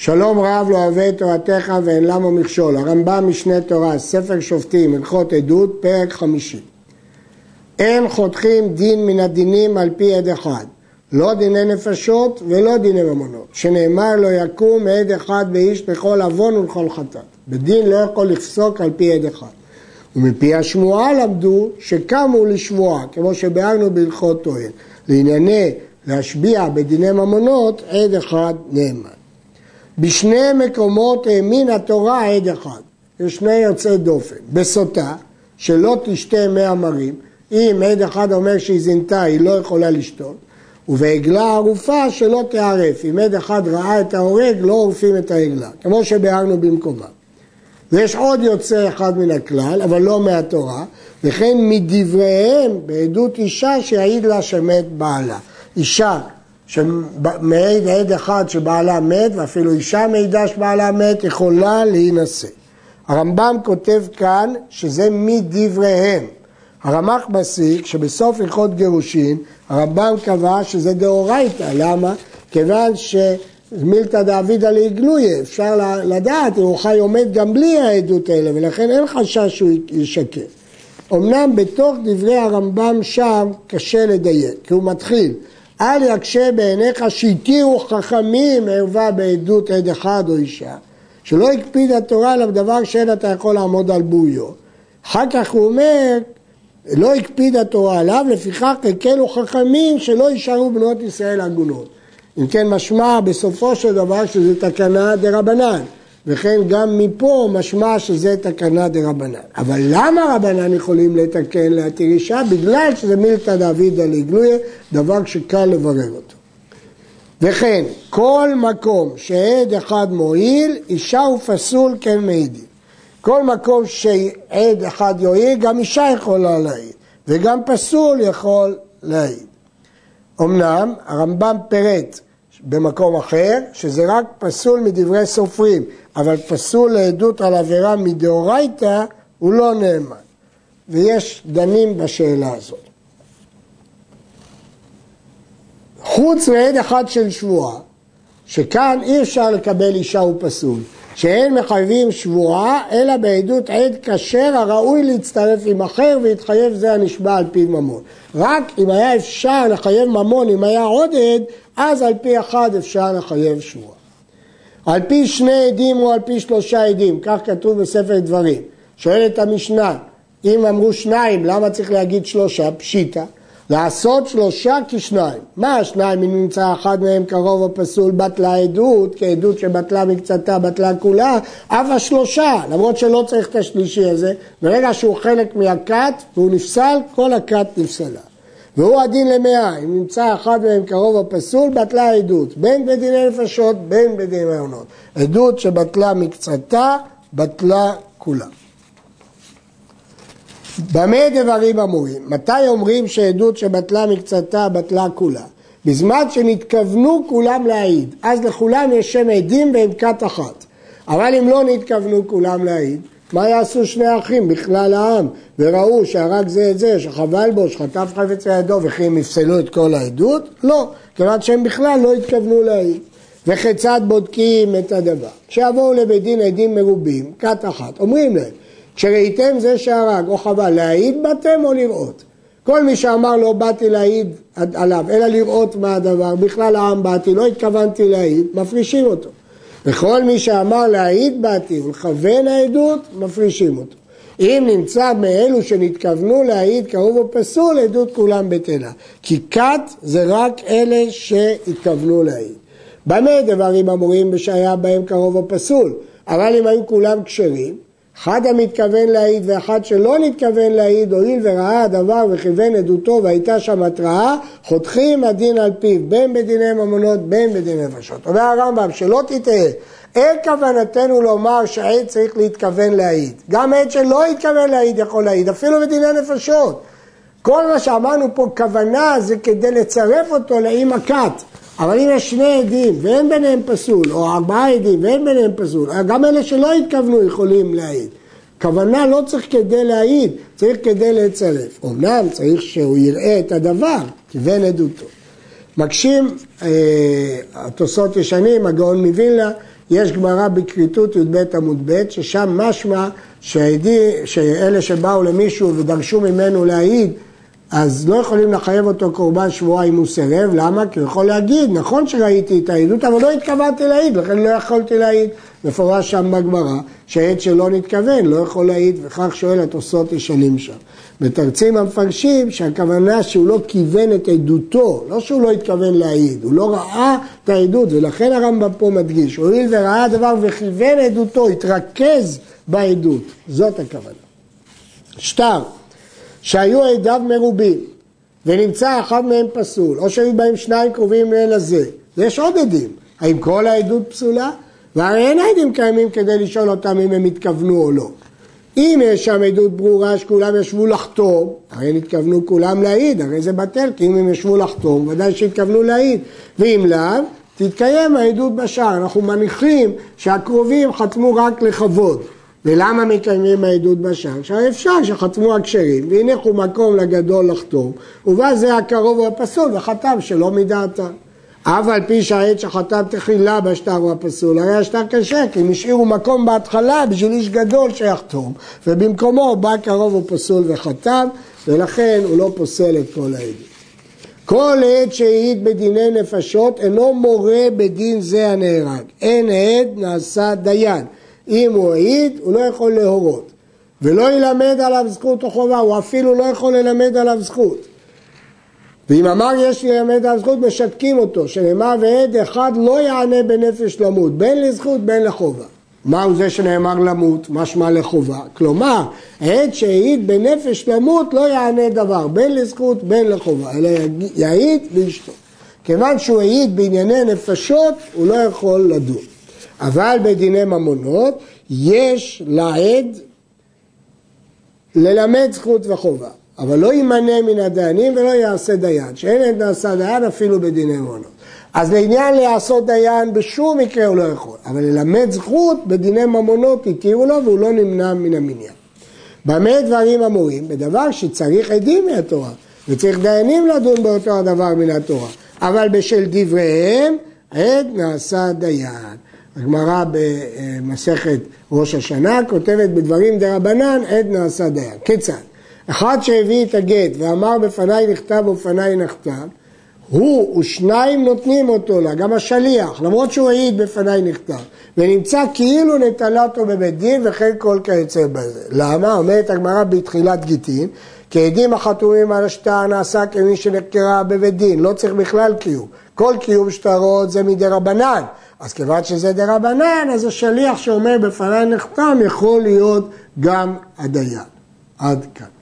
שלום רב לא אוהב את תורתך ואין למה מכשול. הרמב"ם משנה תורה, ספר שופטים, הלכות עדות, פרק חמישי. אין חותכים דין מן הדינים על פי עד אחד. לא דיני נפשות ולא דיני ממונות. שנאמר לא יקום עד אחד באיש לכל עוון ולכל חטאת. בדין לא יכול לפסוק על פי עד אחד. ומפי השמועה למדו שקמו לשבועה, כמו שביארנו בהלכות טוען. לענייני להשביע בדיני ממונות, עד אחד נאמן. בשני מקומות האמין התורה עד אחד. יש שני יוצאי דופן. בסוטה, שלא תשתה מי המרים, אם עד אחד אומר שהיא זינתה, היא לא יכולה לשתות. ובעגלה ערופה שלא תיערף. אם עד אחד ראה את ההורג, לא עורפים את העגלה, כמו שביארנו במקומה. ויש עוד יוצא אחד מן הכלל, אבל לא מהתורה, וכן מדבריהם בעדות אישה שיעיד לה שמת בעלה. אישה שמעיד עד אחד שבעלה מת, ואפילו אישה מעידה שבעלה מת, יכולה להינשא. הרמב"ם כותב כאן שזה מדבריהם. הרמ"ח מסיק שבסוף הלכות גירושין, הרמב"ם קבע שזה דאורייתא. למה? כיוון שמילתא דאבידא לעגלויה, אפשר לדעת אם הוא חי עומד גם בלי העדות האלה, ולכן אין חשש שהוא ישקר. אמנם בתוך דברי הרמב"ם שם קשה לדייק, כי הוא מתחיל אל יקשה בעיניך שהתירו חכמים ערווה בעדות עד אחד או אישה, שלא הקפיד התורה עליו דבר שאין אתה יכול לעמוד על בוריו. אחר כך הוא אומר, לא הקפיד התורה עליו, לפיכך הקלו חכמים שלא יישארו בנות ישראל עגונות. אם כן משמע בסופו של דבר שזה תקנה דה רבנן. וכן גם מפה משמע שזה תקנה רבנן. אבל למה רבנן יכולים לתקן להתיר אישה? בגלל שזה מילתא דאבידא לגלויה, דבר שקל לברר אותו. וכן, כל מקום שעד אחד מועיל, אישה הוא פסול כן מעידים. כל מקום שעד אחד יועיל, גם אישה יכולה להעיד, וגם פסול יכול להעיד. אמנם הרמב"ם פירט במקום אחר, שזה רק פסול מדברי סופרים, אבל פסול לעדות על עבירה מדאורייתא, הוא לא נאמן. ויש דנים בשאלה הזאת. חוץ מעד אחד של שבועה, שכאן אי אפשר לקבל אישה ופסול, שאין מחייבים שבועה, אלא בעדות עד כשר הראוי להצטרף עם אחר ויתחייב זה הנשבע על פי ממון. רק אם היה אפשר לחייב ממון, אם היה עוד עד, אז על פי אחד אפשר לחייב שבועה. על פי שני עדים או על פי שלושה עדים, כך כתוב בספר דברים. שואלת המשנה, אם אמרו שניים, למה צריך להגיד שלושה? פשיטא. לעשות שלושה כשניים. מה השניים אם נמצא אחד מהם קרוב או פסול בטלה עדות, כעדות שבטלה מקצתה בטלה כולה, אף השלושה, למרות שלא צריך את השלישי הזה, ברגע שהוא חלק מהכת והוא נפסל, כל הכת נפסלה. והוא הדין למאה, אם נמצא אחד מהם קרוב או פסול, בטלה העדות, בין בדיני נפשות, בין בדיני מעונות. עדות שבטלה מקצתה, בטלה כולה. במה דברים אמורים? מתי אומרים שעדות שבטלה מקצתה, בטלה כולה? בזמן שנתכוונו כולם להעיד, אז לכולם יש שם עדים והם כת אחת. אבל אם לא נתכוונו כולם להעיד, מה יעשו שני אחים בכלל העם? וראו שהרג זה את זה, שחבל בו, שחטף חפץ לידו, וכי הם יפסלו את כל העדות? לא, כיוון שהם בכלל לא התכוונו להעיד. וכיצד בודקים את הדבר? כשיבואו לבית דין עדים מרובים, כת אחת, אומרים להם, כשראיתם זה שהרג או חבל, להעיד באתם או לראות? כל מי שאמר לא באתי להעיד עליו, אלא לראות מה הדבר, בכלל העם באתי, לא התכוונתי להעיד, מפרישים אותו. וכל מי שאמר להעיד באתי ולכוון העדות, מפרישים אותו. אם נמצא מאלו שנתכוונו להעיד קרוב או פסול, עדות כולם בטלה. כי כת זה רק אלה שהתכוונו להעיד. במה דברים אמורים בשהיה בהם קרוב או פסול? אבל אם היו כולם כשרים, אחד המתכוון להעיד ואחד שלא נתכוון להעיד, הואיל וראה הדבר וכיוון עדותו והייתה שם התראה, חותכים הדין על פיו, בין בדיני ממונות, בין בדיני נפשות. אומר הרמב"ם, שלא תטעה, אין כוונתנו לומר שהעד צריך להתכוון להעיד. גם עד שלא התכוון להעיד יכול להעיד, אפילו בדיני נפשות. כל מה שאמרנו פה כוונה זה כדי לצרף אותו לאם הכת. אבל אם יש שני עדים ואין ביניהם פסול, או ארבעה עדים ואין ביניהם פסול, גם אלה שלא התכוונו יכולים להעיד. כוונה לא צריך כדי להעיד, צריך כדי לצרף. אמנם צריך שהוא יראה את הדבר, כיוון עדותו. מקשים, אה, התוספות ישנים, הגאון מווילנה, יש גמרא בכריתות י"ב עמוד ב', ששם משמע שאלה שבאו למישהו ודרשו ממנו להעיד אז לא יכולים לחייב אותו קורבן שבועה אם הוא סירב, למה? כי הוא יכול להגיד, נכון שראיתי את העדות, אבל לא התכוונתי להעיד, לכן לא יכולתי להעיד. מפורש שם בגמרא, שהעד שלא נתכוון לא יכול להעיד, וכך שואל התוספות ישנים שם. מתרצים המפרשים שהכוונה שהוא לא כיוון את עדותו, לא שהוא לא התכוון להעיד, הוא לא ראה את העדות, ולכן הרמב"ם פה מדגיש, הואיל וראה הדבר וכיוון עדותו, התרכז בעדות, זאת הכוונה. שטר שהיו עדיו מרובים ונמצא אחד מהם פסול, או שהיו בהם שניים קרובים לאל הזה, ויש עוד עדים, האם כל העדות פסולה? והרי אין עדים קיימים כדי לשאול אותם אם הם התכוונו או לא. אם יש שם עדות ברורה שכולם ישבו לחתום, הרי הם התכוונו כולם להעיד, הרי זה בטל, כי אם הם ישבו לחתום, ודאי שהתכוונו להעיד. ואם לאו, תתקיים העדות בשער. אנחנו מניחים שהקרובים חתמו רק לכבוד. ולמה מקיימים העדות בשער? שהרי אפשר שחתמו הכשרים והניחו מקום לגדול לחתום ובא זה הקרוב והפסול וחתם שלא מדעתם. אף על פי שהעד שחתם תחילה בשטר הוא הפסול, הרי השטר קשה, כי הם השאירו מקום בהתחלה בשביל איש גדול שיחתום, ובמקומו בא קרוב ופסול וחתם, ולכן הוא לא פוסל את כל העדים. כל עד שהעיד בדיני נפשות אינו מורה בדין זה הנהרג. אין עד נעשה דיין. אם הוא העיד, הוא לא יכול להורות. ולא ילמד עליו זכות או חובה, הוא אפילו לא יכול ללמד עליו זכות. ואם אמר יש ללמד עליו זכות, משתקים אותו, שנאמר ועד אחד לא יענה בנפש למות, בין לזכות בין לחובה. מהו זה שנאמר למות? משמע לחובה. כלומר, עד שהעיד בנפש למות לא יענה דבר, בין לזכות בין לחובה, אלא יעיד וישתוק. כיוון שהוא העיד בענייני נפשות, הוא לא יכול לדון. אבל בדיני ממונות יש לעד ללמד זכות וחובה, אבל לא יימנה מן הדיינים ולא יעשה דיין, שאין עד נעשה דיין אפילו בדיני ממונות. אז לעניין לעשות דיין בשום מקרה הוא לא יכול, אבל ללמד זכות בדיני ממונות התירו לו והוא לא נמנע מן המניין. במה דברים אמורים? בדבר שצריך עדים מהתורה וצריך דיינים לדון באותו הדבר מן התורה, אבל בשל דבריהם עד נעשה דיין. הגמרא במסכת ראש השנה כותבת בדברים דה רבנן עד נעשה דיין. כיצד? אחד שהביא את הגט ואמר בפניי נכתב ובפניי נכתב, הוא ושניים נותנים אותו לה, גם השליח, למרות שהוא העיד בפניי נכתב, ונמצא כאילו נטלה אותו בבית דין וכן כל כיוצא בזה. למה? אומרת הגמרא בתחילת גיטין, כי עדים החתומים על השטר נעשה כמי שנחקרה בבית דין, לא צריך בכלל קיום. כל קיום שטרות זה מדי רבנן, אז כיוון שזה דה רבנן, אז השליח שאומר בפניי נחתם יכול להיות גם הדיין. עד כאן.